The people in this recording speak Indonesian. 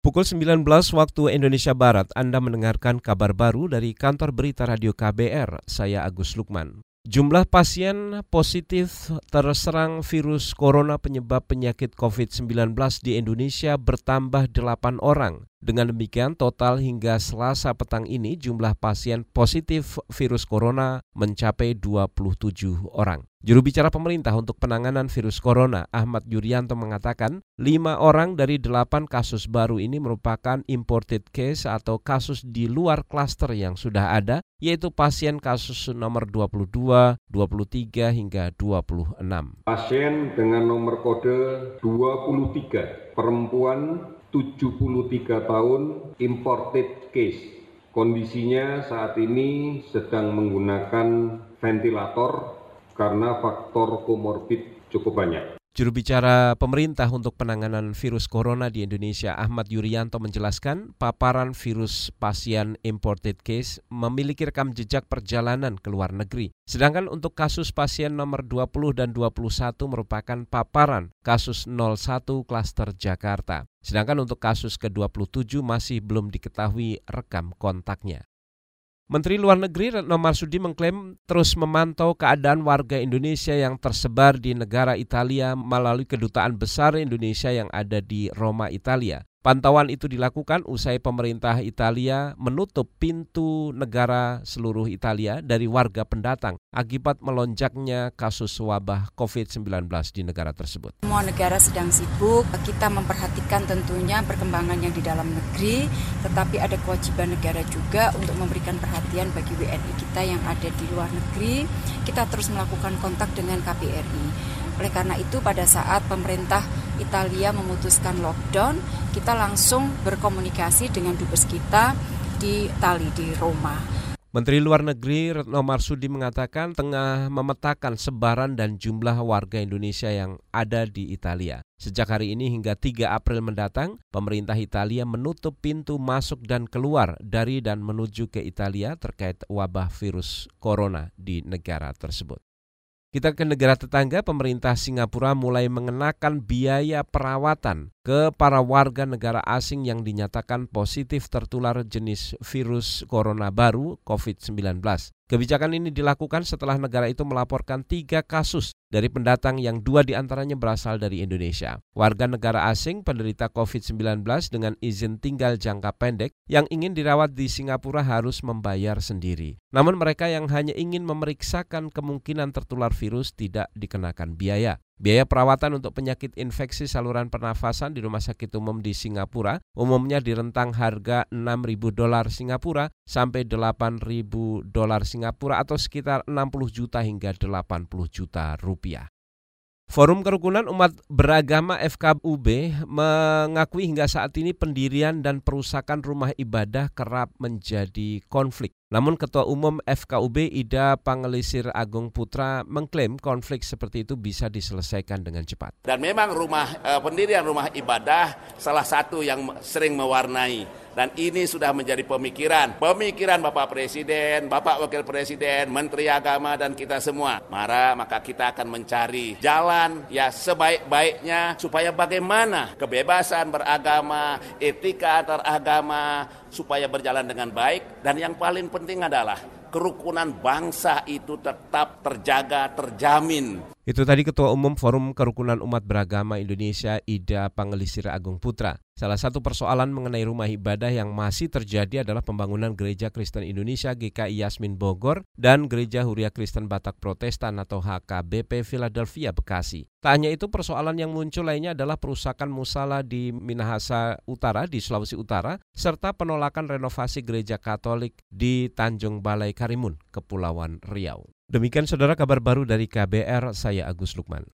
Pukul 19 waktu Indonesia Barat, Anda mendengarkan kabar baru dari kantor berita radio KBR. Saya Agus Lukman. Jumlah pasien positif terserang virus corona penyebab penyakit COVID-19 di Indonesia bertambah 8 orang. Dengan demikian, total hingga Selasa petang ini jumlah pasien positif virus corona mencapai 27 orang. Juru bicara pemerintah untuk penanganan virus corona, Ahmad Yuryanto mengatakan, lima orang dari delapan kasus baru ini merupakan imported case atau kasus di luar klaster yang sudah ada, yaitu pasien kasus nomor 22, 23 hingga 26. Pasien dengan nomor kode 23, perempuan 73 tahun, imported case. Kondisinya saat ini sedang menggunakan ventilator karena faktor komorbid cukup banyak. Juru bicara pemerintah untuk penanganan virus corona di Indonesia Ahmad Yuryanto menjelaskan paparan virus pasien imported case memiliki rekam jejak perjalanan ke luar negeri. Sedangkan untuk kasus pasien nomor 20 dan 21 merupakan paparan kasus 01 klaster Jakarta. Sedangkan untuk kasus ke-27 masih belum diketahui rekam kontaknya. Menteri Luar Negeri Retno Marsudi mengklaim terus memantau keadaan warga Indonesia yang tersebar di negara Italia melalui kedutaan besar Indonesia yang ada di Roma, Italia. Pantauan itu dilakukan usai pemerintah Italia menutup pintu negara seluruh Italia dari warga pendatang akibat melonjaknya kasus wabah COVID-19 di negara tersebut. Semua negara sedang sibuk, kita memperhatikan tentunya perkembangan yang di dalam negeri, tetapi ada kewajiban negara juga untuk memberikan perhatian bagi WNI kita yang ada di luar negeri. Kita terus melakukan kontak dengan KBRI. Oleh karena itu pada saat pemerintah Italia memutuskan lockdown, kita langsung berkomunikasi dengan dubes kita di Itali di Roma. Menteri Luar Negeri Retno Marsudi mengatakan tengah memetakan sebaran dan jumlah warga Indonesia yang ada di Italia. Sejak hari ini hingga 3 April mendatang, pemerintah Italia menutup pintu masuk dan keluar dari dan menuju ke Italia terkait wabah virus corona di negara tersebut. Kita ke negara tetangga, pemerintah Singapura mulai mengenakan biaya perawatan ke para warga negara asing yang dinyatakan positif tertular jenis virus corona baru COVID-19. Kebijakan ini dilakukan setelah negara itu melaporkan tiga kasus dari pendatang yang dua di antaranya berasal dari Indonesia. Warga negara asing penderita COVID-19 dengan izin tinggal jangka pendek yang ingin dirawat di Singapura harus membayar sendiri. Namun mereka yang hanya ingin memeriksakan kemungkinan tertular virus tidak dikenakan biaya. Biaya perawatan untuk penyakit infeksi saluran pernafasan di Rumah Sakit Umum di Singapura umumnya di rentang harga 6.000 dolar Singapura sampai 8.000 dolar Singapura atau sekitar 60 juta hingga 80 juta rupiah. Forum Kerukunan Umat Beragama FKUB mengakui hingga saat ini pendirian dan perusakan rumah ibadah kerap menjadi konflik. Namun Ketua Umum FKUB Ida Pangelisir Agung Putra mengklaim konflik seperti itu bisa diselesaikan dengan cepat. Dan memang rumah eh, pendirian rumah ibadah salah satu yang sering mewarnai dan ini sudah menjadi pemikiran. Pemikiran Bapak Presiden, Bapak Wakil Presiden, Menteri Agama dan kita semua. Mara maka kita akan mencari jalan ya sebaik-baiknya supaya bagaimana kebebasan beragama, etika antar agama supaya berjalan dengan baik dan yang paling penting adalah kerukunan bangsa itu tetap terjaga, terjamin. Itu tadi Ketua Umum Forum Kerukunan Umat Beragama Indonesia Ida Pangelisir Agung Putra. Salah satu persoalan mengenai rumah ibadah yang masih terjadi adalah pembangunan Gereja Kristen Indonesia GKI Yasmin Bogor dan Gereja Huria Kristen Batak Protestan atau HKBP Philadelphia Bekasi. Tak hanya itu, persoalan yang muncul lainnya adalah perusakan musala di Minahasa Utara di Sulawesi Utara serta penolakan renovasi gereja Katolik di Tanjung Balai Karimun, Kepulauan Riau. Demikian saudara kabar baru dari KBR, saya Agus Lukman.